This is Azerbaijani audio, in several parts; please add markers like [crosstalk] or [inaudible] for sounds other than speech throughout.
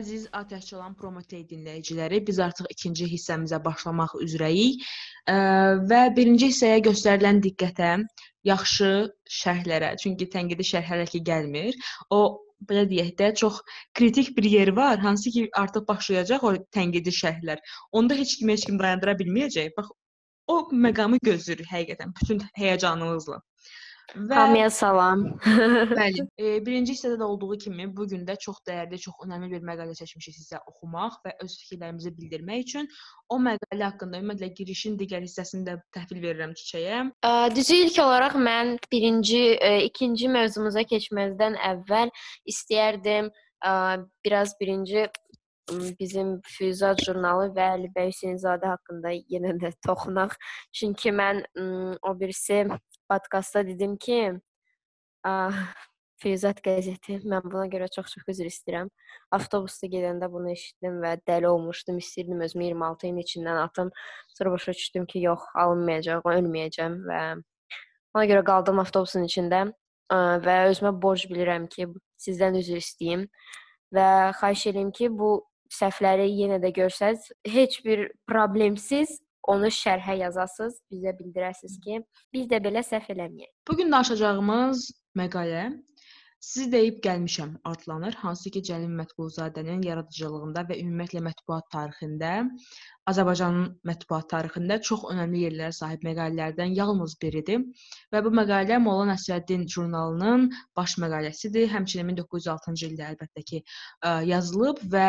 Əziz Atəşçalan Promotey dinləyiciləri, biz artıq ikinci hissəmizə başlamaq üzrəyik və birinci hissəyə göstərilən diqqətə, yaxşı şərhlərə, çünki tənqidi şərh hələ ki gəlmir. O belə deyək də, çox kritik bir yeri var, hansı ki artıq başlayacaq o tənqidi şərhlər. Onda heç kim heç kim dayandıra bilməyəcək. Bax o məqamı gözləyirik həqiqətən bütün həyəcanımızla. Və Hamıya salam. [laughs] bəli, e, birinci hissədə də olduğu kimi bu gün də çox dəyərli, çox önəmli bir məqalə seçmişik sizə oxumaq və öz fikirlərimizi bildirmək üçün. O məqalə haqqında ümumiyyətlə girişin digər hissəsini də təhvil verirəm Çiçəyə. Düzü ilk olaraq mən birinci, e, ikinci mövzumuza keçməzdən əvvəl istəyərdim ə, biraz birinci bizim Füyuzat jurnalı və Əli bəy Hüseynzadə haqqında yenə də toxunaq. Çünki mən o birisi podkastda dedim ki, [laughs] Füyuzat qəzeti. Mən buna görə çox-çox üzr istəyirəm. Avtobusda gedəndə bunu eşitdim və dəli olmuşdum. İstəyirdim özümü 26 ilin içindən atım. Sonra başa düşdüm ki, yox, alınmayacaq, ölməyəcəm və ona görə qaldım avtobusun içində və özümə borc bilirəm ki, sizdən üzr istəyim və xahiş edirəm ki, bu səhvləri yenə də görsəz, heç bir problemsiz onu şərhə yazasınız, bizə bildirəsiniz ki, biz də belə səhv eləməyək. Bu gün danışacağımız məqalə Sizi deyib gəlmişəm adlanır, hansı ki Cəlil Mətbulzadənin yaradıcılığında və ümumiyyətlə mətbuat tarixində, Azərbaycanın mətbuat tarixində çox önəmli yerlərə sahib məqalələrdən yalnız biridir. Və bu məqalə Molla Nəsrəddin jurnalının baş məqaləsidir. Həmçinin 1906-cı ildə əlbəttə ki yazılıb və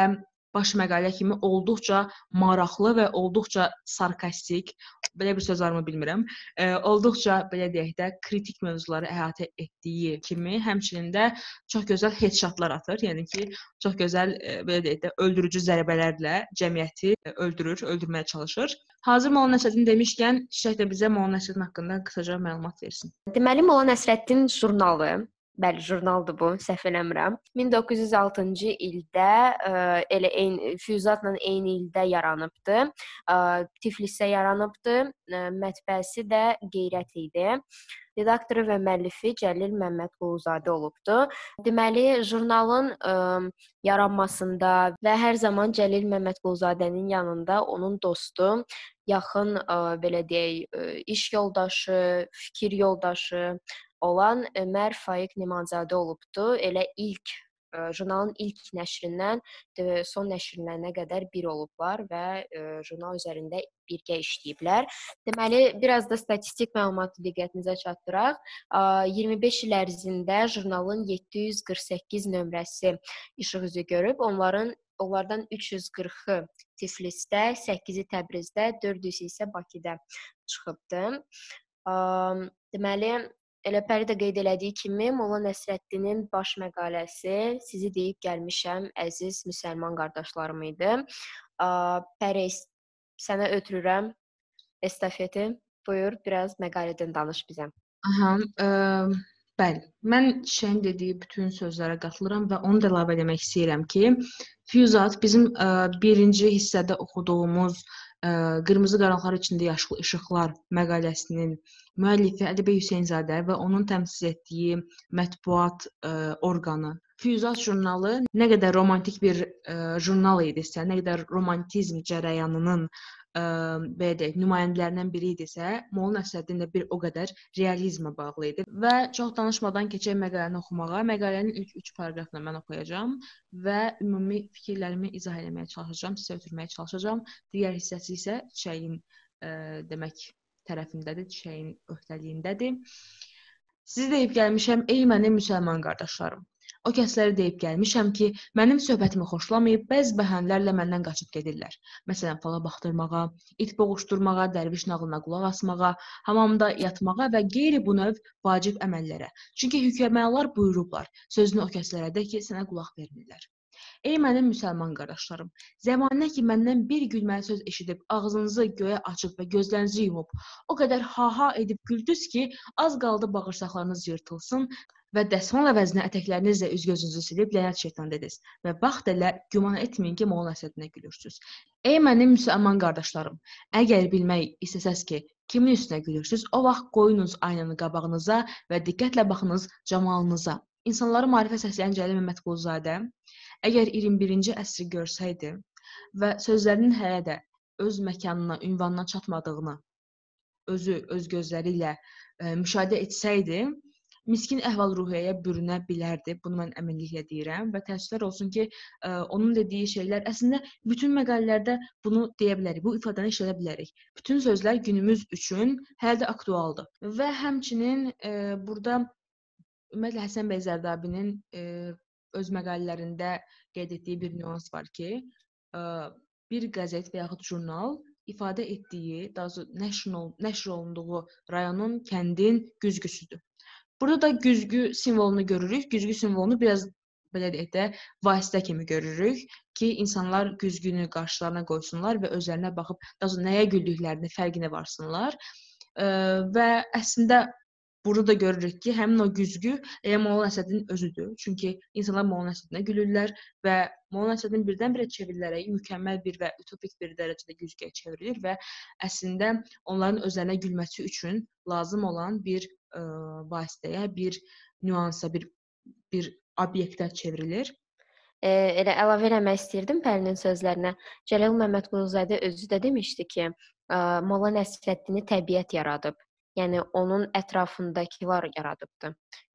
baş məqalə kimi olduqca maraqlı və olduqca sarkastik, belə bir söz varmı bilmirəm, e, olduqca belə deyək də kritik mövzuları əhatə etdiyi kimi, həmçinin də çox gözəl headshotlar atır. Yəni ki, çox gözəl e, belə deyək də öldürücü zərbələrlə cəmiyyəti öldürür, öldürməyə çalışır. Hazır Molla Nəsrəddin demişkən, Çiçək də bizə Molla Nəsrəddin haqqında qısaca məlumat versin. Deməli, Molla Nəsrəddin jurnalı Bəli, jurnaldır bu, səhv eləmirəm. 1906-cı ildə ə, elə eyni Füyuzatla eyni ildə yaranıbdı. Ə, Tiflisdə yaranıbdı. Ə, mətbəəsi də Qeyrət idi. Redaktoru və müəllifi Cəlil Məmmədquluzadə olubdu. Deməli, jurnalın ə, yaranmasında və hər zaman Cəlil Məmmədquluzadənin yanında onun dostu, yaxın ə, belə deyək, ə, iş yoldaşı, fikir yoldaşı olan Ömər Faiq Nemanzadə olubdu. Elə ilk ə, jurnalın ilk nəşrindən son nəşrlərinə qədər bir olublar və ə, jurnal üzərində birgə işləyiblər. Deməli, biraz da statistik məlumatı diqqətinizə çatdıraq. 25 il ərzində jurnalın 748 nömrəsi işıq üzü görüb. Onların onlardan 340-ı Tiflisdə, 8-i Təbrizdə, 400-ü isə Bakıda çıxıbdı. Deməli, Elə Pəri də qeyd elədiyi kimi, Molla Nəsrəddinin baş məqaləsi sizi deyib gəlmişəm, əziz müsəlman qardaşlarım idi. Pəri, sənə ötürürəm estafeti. Buyur, biraz məqalədən danış bizə. Aha, ə, bəli. Mən Şəhin dediyi bütün sözlərə qatılıram və onu da əlavə etmək istəyirəm ki, Füyuzat bizim ə, birinci hissədə oxuduğumuz ə, Qırmızı qaranlıqlar içində yaşıl işıqlar məqaləsinin müəllifi Əli bəy Hüseynzadə və onun təmsil etdiyi mətbuat ə, orqanı. Füyuzat jurnalı nə qədər romantik bir ə, jurnal idisə, nə qədər romantizm cərəyanının ə, belə deyək, nümayəndələrindən biri idisə, Molla Nəsrəddin də bir o qədər realizmə bağlı idi. Və çox danışmadan keçək məqaləni oxumağa. Məqalənin ilk 3 paraqrafını mən oxuyacağam və ümumi fikirlərimi izah etməyə çalışacağam, sizə ötürməyə çalışacağam. Digər hissəsi isə çiçəyin ə, demək tərəfindədir, çiçəyin öhdəliyindədir. Sizi deyib gəlmişəm, ey mənim müsəlman qardaşlarım. O kəsləri deyib gəlmişəm ki, mənim söhbətimi xoşlamayıb, bəzi bəhanələrlə məndən qaçıb gedirlər. Məsələn, fala baxdırmağa, it boğuşdurmağa, dərviş nağılına qulaq asmağa, hamamda yatmağa və qeyri bu növ vacib əməllərə. Çünki hökəmələr buyurublar, sözünü o kəslərə də ki, sənə qulaq vermirlər. Ey mənim müsəlman qardaşlarım, zəmanə ki məndən bir gülməli söz eşidib ağzınızı göyə açıb və gözlərinizi yumub, o qədər ha-ha edib güldünüz ki, az qaldı bağırsaqlarınız yırtılsın və dəsmal əvəzinə ətəklərinizlə üz-gözünüzü silib lənət şeytan dediniz və vaxt elə güman etməyin ki, Molla Nəsrəddinə gülürsüz. Ey mənim müsəlman qardaşlarım, əgər bilmək istəsəz ki, kimin üstünə gülürsüz, o vaxt qoyunuz aynanı qabağınıza və diqqətlə baxınız camalınıza. insanları maarifə səsləyən Cəlil Məmmədquluzadə əgər 21-ci əsri görsəydi və sözlərinin hələ də öz məkanına, ünvanına çatmadığını özü öz gözləri ilə ə, müşahidə etsəydi, miskin əhval-ruhiyyəyə bürünə bilərdi. Bunu mən əminliklə deyirəm və təəssüflər olsun ki, ə, onun dediyi şeylər əslində bütün məqalələrdə bunu deyə bilərik. Bu ifadəni işlədə bilərik. Bütün sözlər günümüz üçün hələ də aktualdır. Və həmçinin ə, burada ümumiyyətlə Həsən bəy Zərdabinin ə, öz məqalələrində qeyd etdiyi bir nüans var ki, bir qəzet və yaxud jurnal ifadə etdiyi, daha nəşr, nəşr olunduğu rayonun, kəndin güzgüsüdür. Burada da güzgü simvolunu görürük. Güzgü simvolunu biraz belə deyək də vasitə kimi görürük ki, insanlar güzgünü qarşılarına qoysunlar və özlərinə baxıb daha nəyə güldüklərini fərqinə varsınlar. Və əslində burada da görürük ki, həmin o güzgü elə Molla Nəsrəddin özüdür. Çünki insanlar Molla Nəsrəddinə gülürlər və Molla Nəsrəddin birdən-birə çevrilərək mükəmməl bir və utopik bir dərəcədə güzgüyə çevrilir və əslində onların özlərinə gülməsi üçün lazım olan bir ə, vasitəyə, bir nüansa, bir bir obyektə çevrilir. E, elə əlavə eləmək istirdim Pərinin sözlərinə. Cəlal Məmmədquluzadə özü də demişdi ki, ə, Molla Nəsrəddini təbiət yaradıb. Yəni onun ətrafındakılar yaradıbdı.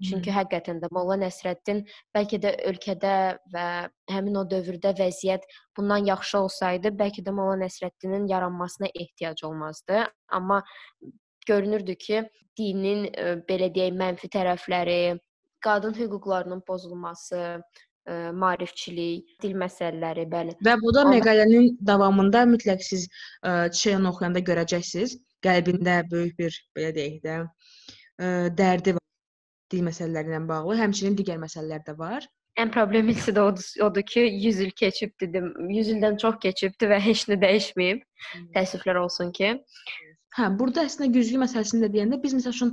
Çünki Hı. həqiqətən də Molla Nəsrəddin bəlkə də ölkədə və həmin o dövrdə vəziyyət bundan yaxşı olsaydı, bəlkə də Molla Nəsrəddinin yaranmasına ehtiyac olmazdı. Amma görünürdü ki, dinin belə deyək mənfi tərəfləri, qadın hüquqlarının pozulması, ə, maarifçilik, dil məsələləri, bəli. Və bu da Onlar... məqalənin davamında mütləq siz Çiyan oxuyanda görəcəksiniz. Qəlbində böyük bir belə deyək də ə, dərdi var dil məsələləri ilə bağlı. Həmçinin digər məsələlər də var. Ən problemlisi də odur, odur ki, 100 il keçib dedim. 100 ildən çox keçibdi və heç nə dəyişməyib. Təəssüflər olsun ki. Hə, burada əslində güzgü məsələsini də deyəndə biz məsəl üçün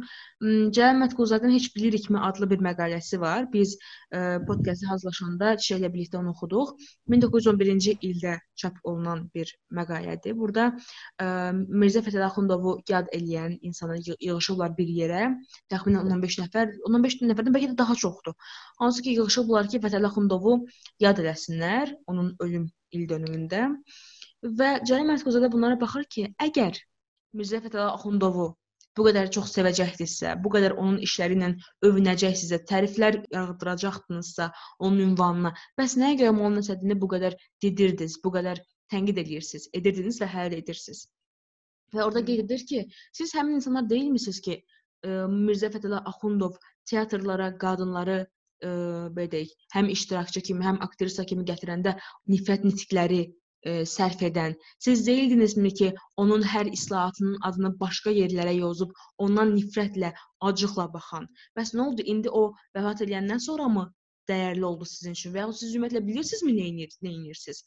Cəlal Mətqulzadənin Heç bilirikmi adlı bir məqaləsi var. Biz ə, podkastı hazırlaşanda Çiçəklə birlikdə onu oxuduq. 1911-ci ildə çap olunan bir məqalədir. Burada ə, Mirzə Fətəli Axundovu yad eləyən insanlar yığılışıblar bir yerə. Təxminən 15 nəfər, 15 nəfərdən bəlkə də daha çoxdur. Hansı ki, yığılışıblar ki, Fətəli Axundovu yad eləsinlər onun ölüm il dönümündə. Və Cəlal Mətqulzadə bunlara baxır ki, əgər Mirzə Fətəli Axundovu bu qədər çox sevəcəkdinizsə, bu qədər onun işləri ilə övünəcəksinizsə, təriflər yağdıracaqdınızsa onun ünvanına, bəs nəyə görə Molla Nəsrəddini bu qədər didirdiniz, bu qədər tənqid edirsiniz, edirdiniz və həll edirsiniz? Və orada qeyd edir ki, siz həmin insanlar deyilmisiniz ki, ə, Mirzə Fətəli Axundov teatrlara qadınları ə, belə deyək, həm iştirakçı kimi, həm aktrisa kimi gətirəndə nifrət nitqləri e, sərf edən, siz deyildinizmi ki, onun hər islahatının adını başqa yerlərə yozub, ondan nifrətlə, acıqla baxan. Bəs nə oldu? İndi o vəfat edəndən sonramı dəyərli oldu sizin üçün və ya siz ümumiyyətlə bilirsinizmi nə edir, nə edirsiniz?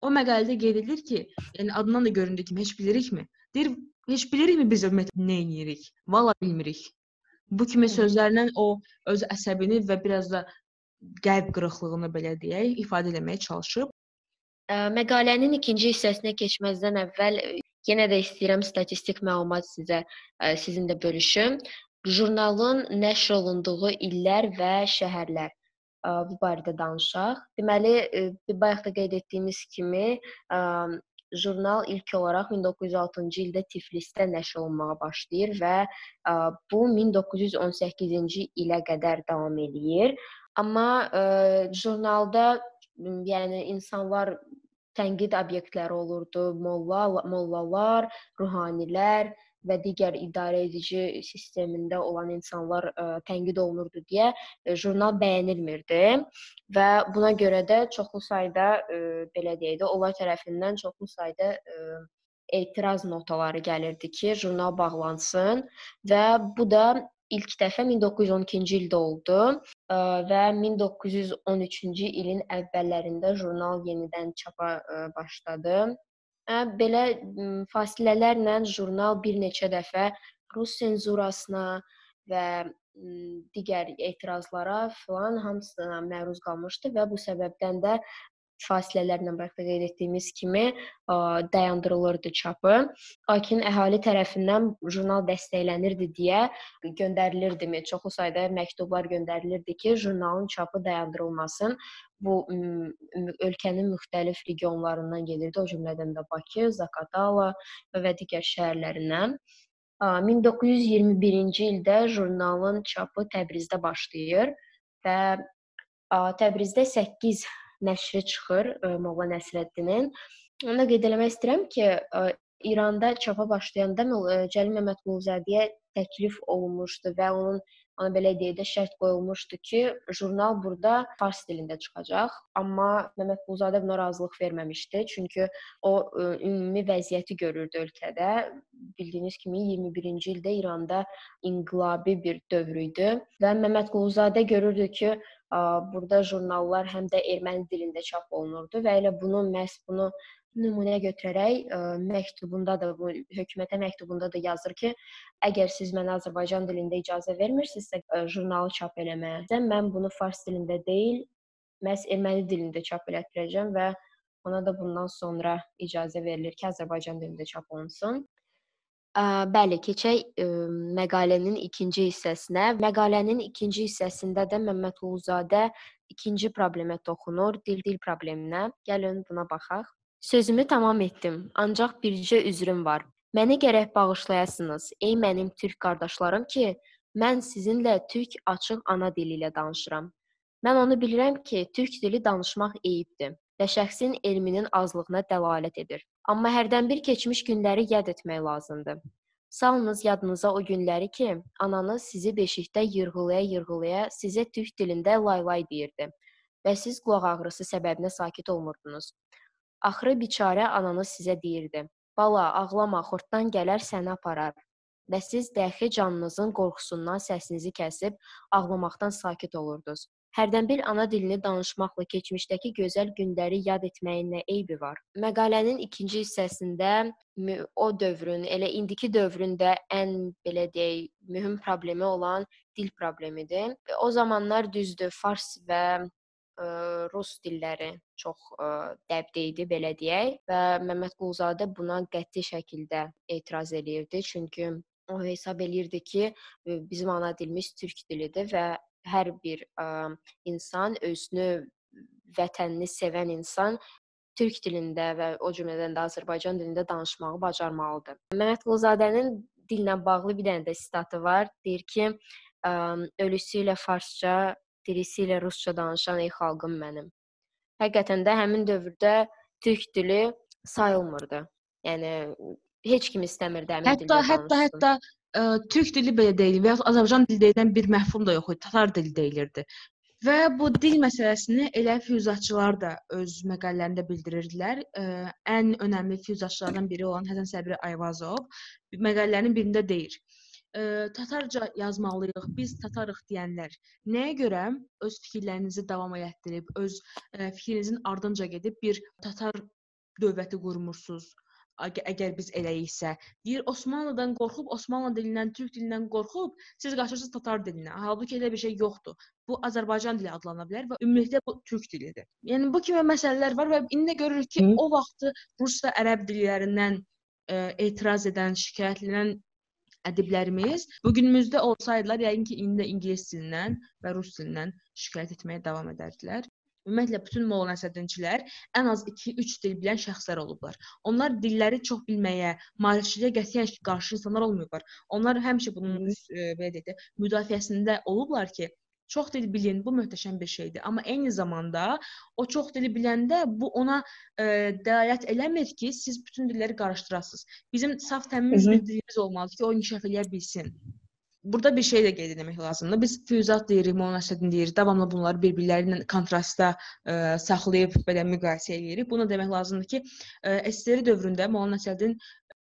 O məqalədə qeyd edilir ki, yəni adından da göründüyü kimi heç bilirikmi? Deyir, heç bilirikmi biz ümumiyyətlə nə edirik? Valla bilmirik. Bu kimi sözlərlə o öz əsəbini və biraz da qəlb qırıqlığını belə deyək, ifadə etməyə çalışıb. Məqalənin ikinci hissəsinə keçməzdən əvvəl yenə də istəyirəm statistik məlumat sizə sizinlə bölüşüm. Jurnalın nəşr olunduğu illər və şəhərlər bu barədə danışaq. Deməli, bayaq da qeyd etdiyimiz kimi, jurnal ilk olaraq 1906-cı ildə Tiflisdə nəşr olunmağa başlayır və bu 1918-ci ilə qədər davam eləyir. Amma jurnalda yəni insanlar tənqid obyektləri olurdu. Molla, mollalar, ruhanilər və digər idarə edici sistemində olan insanlar ə, tənqid olunurdu deyə ə, jurnal bəyənilmirdi və buna görə də çoxlu sayda ə, belə deyək də onlar tərəfindən çoxlu sayda ə, etiraz notaları gəlirdi ki, jurnal bağlansın və bu da ilk dəfə 1912-ci ildə oldu və 1913-cü ilin əvvəllərində jurnal yenidən çapa başladı. Belə fasilələrlə jurnal bir neçə dəfə rus senzurasına və digər etirazlara filan hamısına məruz qalmışdı və bu səbəbdən də fasilələrlə başda qeyd etdiyimiz kimi ə, dayandırılırdı çapı. Lakin əhali tərəfindən jurnal dəstəklənirdi deyə göndərilirdi, çoxlu sayda məktublar göndərilirdi ki, jurnalın çapı dayandırılmasın. Bu ölkənin müxtəlif regionlarından gelirdi, o cümlədən də Bakı, Zaqatala və digər şəhərlərindən. 1921-ci ildə jurnalın çapı Təbrizdə başlayır və Təbrizdə 8 nəşri çıxır Molla Nəsrəddinin. Onu da qeyd eləmək istəyirəm ki, İranda çapa başlayanda Cəlil Məmmədquluzadəyə təklif olunmuşdu və onun ona belə deyək də şərt qoyulmuşdu ki, jurnal burada fars dilində çıxacaq. Amma Məmmədquluzadə buna razılıq verməmişdi, çünki o ə, ümumi vəziyyəti görürdü ölkədə. Bildiyiniz kimi 21-ci ildə İranda inqilabi bir dövr idi və Məmmədquluzadə görürdü ki, ə, burada jurnallar həm də erməni dilində çap olunurdu və elə bunu məhz bunu nümunə götürərək ə, məktubunda da bu hökumətə məktubunda da yazır ki, əgər siz mənə Azərbaycan dilində icazə vermirsinizsə ə, jurnalı çap eləməyə, mən bunu fars dilində deyil, məhz erməni dilində çap elətdirəcəm və ona da bundan sonra icazə verilir ki, Azərbaycan dilində çap olunsun. Ə, bəli, keçək ə, məqalənin ikinci hissəsinə. Məqalənin ikinci hissəsində də Məmmədquluzadə ikinci problemə toxunur, dil-dil probleminə. Gəlin buna baxaq. Sözümü tamam etdim, ancaq bircə üzrüm var. Məni gərək bağışlayasınız, ey mənim türk qardaşlarım ki, mən sizinlə türk açıq ana dili ilə danışıram. Mən onu bilirəm ki, türk dili danışmaq eyibdir və şəxsin elminin azlığına dəlalət edir. Amma hərdən bir keçmiş günləri yad etmək lazımdır. Salınız yadınıza o günləri ki, ananız sizi beşikdə yırğılaya-yırğılaya sizə türk dilində lay-lay deyirdi və siz qulaq ağrısı səbəbinə sakit olmurdunuz. Axırı biçarə ananız sizə deyirdi: "Bala, ağlama, xortdan gələr səni aparar." Və siz dəxi canınızın qorxusundan səsinizi kəsib ağlamaqdan sakit olurdunuz. Hərdən bir ana dilini danışmaqla keçmişdəki gözəl günləri yad etməyin nə eybi var? Məqalənin ikinci hissəsində o dövrün, elə indiki dövrün də ən belə deyək, mühüm problemi olan dil problemidir. O zamanlar düzdür, fars və rus dilləri çox dəbdə idi, belə deyək və Məmməd Quluzadə buna qəti şəkildə etiraz eləyirdi. Çünki o hesab eləyirdi ki, bizim ana dilimiz türk dilidir və hər bir ə, insan özünü, vətənini sevən insan türk dilində və o cümlədən də Azərbaycan dilində danışmağı bacarmalıdır. Məmməd Quluzadənin dillə bağlı bir dənə də sitatı var. Deyir ki, ölüsü ilə farsça dirisi ilə rusca danışan ey xalqım mənim. Həqiqətən də həmin dövrdə türk dili sayılmırdı. Yəni heç kim istəmirdi həmin hətta, dildə danışsın. Hətta hətta ə, türk dili belə deyil və ya Azərbaycan dili deyilən bir məfhum da yox idi. Tatar dili deyilirdi. Və bu dil məsələsini elə füyuzatçılar da öz məqalələrində bildirirdilər. Ə, ən önəmli füyuzatçılardan biri olan Həsən Səbri Ayvazov məqalələrinin birində deyir: ə, tatarca yazmalıyıq, biz tatarıq deyənlər nəyə görə öz fikirlərinizi davam etdirib, öz ə, fikrinizin ardınca gedib bir tatar dövləti qurmursunuz? əgər biz eləyiksə, deyir Osmanlıdan qorxub, Osmanlı dilindən, türk dilindən qorxub, siz qaçırsınız tatar dilinə. Halbuki elə bir şey yoxdur. Bu Azərbaycan dili adlana bilər və ümumilikdə bu türk dilidir. Yəni bu kimi məsələlər var və indi görürük ki, Hı. o vaxtı rus və ərəb dillərindən ə, etiraz edən, şikayətlənən ədiblərimiz bu günümüzdə olsaydılar, yəqin ki, indi də ingilis dilindən və rus dilindən şikayət etməyə davam edərdilər. Ümumiyyətlə bütün Molla Nəsrəddinçilər ən az 2-3 dil bilən şəxslər olublar. Onlar dilləri çox bilməyə, maarifçiliyə qətiyyən qarşı insanlar olmayıblar. Onlar həmişə bunun e, belə deyək də müdafiəsində olublar ki, Çox dil bilin, bu möhtəşəm bir şeydir. Amma eyni zamanda o çox dili biləndə bu ona e, dəlalət eləmir ki, siz bütün dilləri qarışdırasınız. Bizim saf təmiz bir dilimiz olmalıdır ki, o inkişaf edə bilsin. Burada bir şey də qeyd etmək lazımdır. Biz füyuzat deyirik, monoşədin deyirik. Davamlı bunları bir-birləri ilə kontrastda ə, e, saxlayıb belə müqayisə edirik. Bunu demək lazımdır ki, ə, e, SSR dövründə Molla Nəsrəddin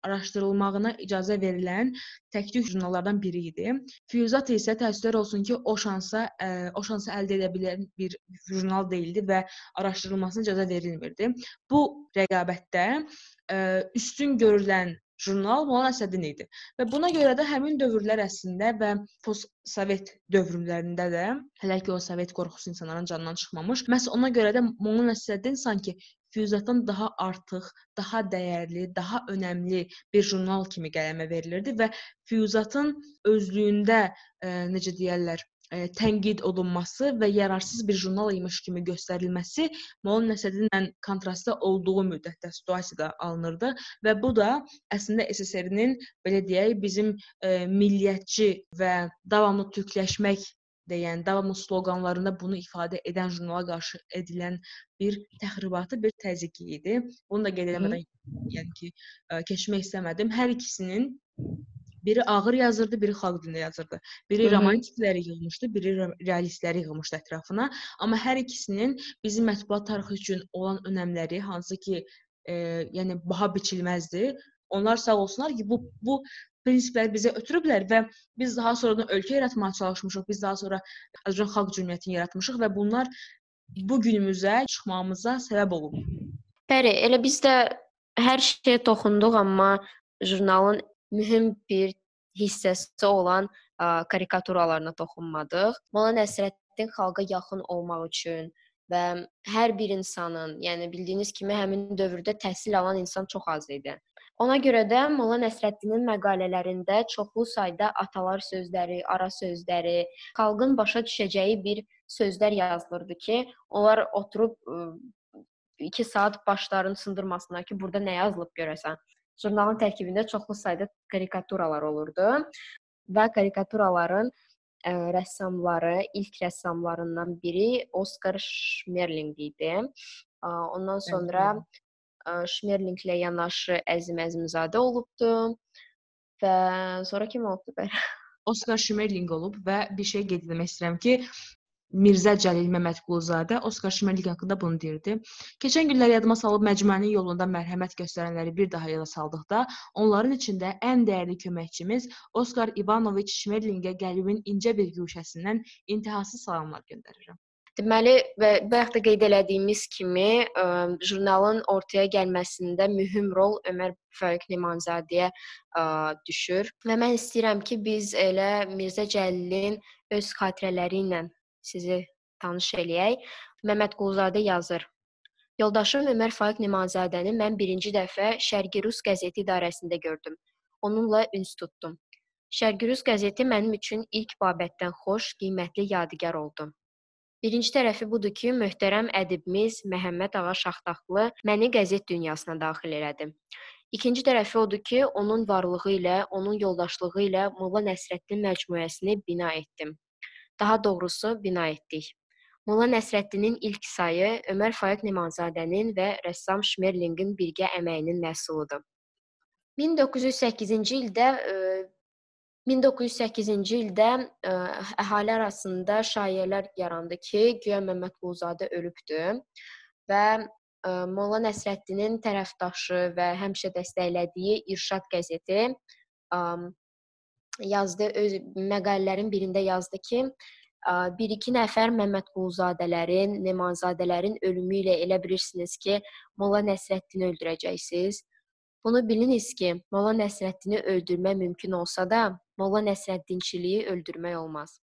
araşdırılmağına icazə verilən təkcə jurnallardan biri idi. Füyuzat isə təəssüflər olsun ki, o şansa ə, o şansı əldə edə bilən bir jurnal deyildi və araşdırılmasına icazə verilmirdi. Bu rəqabətdə ə, üstün görülən jurnal Molla Nəsrəddin idi. Və buna görə də həmin dövrlər əslində və postsovet dövrlərində də hələ ki o sovet qorxusu insanların canından çıxmamış, məhz ona görə də Molla Nəsrəddin sanki Füyuzatdan daha artıq, daha dəyərli, daha önəmli bir jurnal kimi qələmə verilirdi və Füyuzatın özlüyündə e, necə deyirlər, tənqid olunması və yararsız bir jurnal imiş kimi göstərilməsi Molla Nəsrəddinlə kontrastda olduğu müddətdə situasiyada alınırdı və bu da əslində SSR-nin belə deyək, bizim e, milliyyətçi və davamlı türkləşmək deyən, davamlı sloqanlarında bunu ifadə edən jurnala qarşı edilən bir təxribatı, bir təzyiqi idi. Bunu da qeyd eləmədən, yəni ki, keçmək istəmədim. Hər ikisinin biri ağır yazırdı, biri xalq dilində yazırdı. Biri Hı -hı. romantikləri yığmışdı, biri realistləri yığmışdı ətrafına. Amma hər ikisinin bizim mətbuat tarixi üçün olan önəmləri, hansı ki, e, yəni baha biçilməzdir. Onlar sağ olsunlar ki, bu bu prinsipləri bizə ötürüblər və biz daha sonradan ölkə yaratmağa çalışmışıq. Biz daha sonra Azərbaycan Xalq Cümhuriyyətini yaratmışıq və bunlar bu günümüzə çıxmağımıza səbəb olub. Bəli, elə biz də hər şeyə toxunduq, amma jurnalın mühüm bir hissəsi olan ə, karikaturalarına toxunmadıq. Molla Nəsrəddin xalqa yaxın olmaq üçün və hər bir insanın, yəni bildiyiniz kimi həmin dövrdə təhsil alan insan çox az idi. Ona görə də Molla Nəsrəddinin məqalələrində çoxlu sayda atalar sözləri, ara sözləri, xalqın başa düşəcəyi bir sözlər yazılırdı ki, onlar oturub 2 saat başlarını sındırmasınlar ki, burada nə yazılıb görəsən. Jurnalın tərkibində çoxlu sayda karikaturalar olurdu və karikaturaların ə, rəssamları, ilk rəssamlarından biri Oskar Schmerling idi. Ondan sonra Hı Şmerlinqlə yanaşı Əzim Əzimzadə olubdu və sonra kim olubdu bəri? Oskar Şmerlinq olub və bir şey qeyd etmək istəyirəm ki, Mirzə Cəlil Məmmədquluzadə Oskar Şmerlinq haqqında bunu deyirdi. Keçən günlər yadıma salıb məcmuənin yolunda mərhəmət göstərənləri bir daha yada saldıqda, onların içində ən dəyərli köməkçimiz Oskar İvanoviç Şmerlinqə qəlbimin incə bir güşəsindən intihasız salamlar göndərirəm. Deməli, və bayaq da qeyd elədiyimiz kimi, ə, jurnalın ortaya gəlməsində mühüm rol Ömər Faiq Nemanzadəyə ə, düşür və mən istəyirəm ki, biz elə Mirzə Cəlilin öz xatirələri ilə sizi tanış eləyək. Məmməd Quluzadə yazır. Yoldaşım Ömər Faiq Nemanzadəni mən birinci dəfə Şərqi Rus qəzeti idarəsində gördüm. Onunla üns tutdum. Şərqi Rus qəzeti mənim üçün ilk babətdən xoş, qiymətli yadigar oldu. Birinci tərəfi budur ki, möhtərəm ədibimiz Məhəmməd Ağa Şaxtaxtlı məni qəzet dünyasına daxil elədi. İkinci tərəfi odur ki, onun varlığı ilə, onun yoldaşlığı ilə Molla Nəsrəddin məcmuəsini bina etdim. Daha doğrusu bina etdik. Molla Nəsrəddinin ilk sayı Ömər Faiq Nemanzadənin və rəssam Şmerlinqin birgə əməyinin məhsuludur. 1908-ci ildə 1908-ci ildə ə, əhali arasında şayiələr yarandı ki, güya Məmmədquluzadə ölübdü və ə, Molla Nəsrəddinin tərəfdaşı və həmişə dəstəklədiyi İrşad qəzeti ə, yazdı öz məqalələrin birində yazdı ki, bir-iki nəfər Məmmədquluzadələrin, Nemanzadələrin ölümü ilə elə bilirsiniz ki, Molla Nəsrəddini öldürəcəksiniz. Bunu biliniz ki, Molla Nəsrəddini öldürmək mümkün olsa da, Molla Nəsrəddinçiliyi öldürmək olmaz.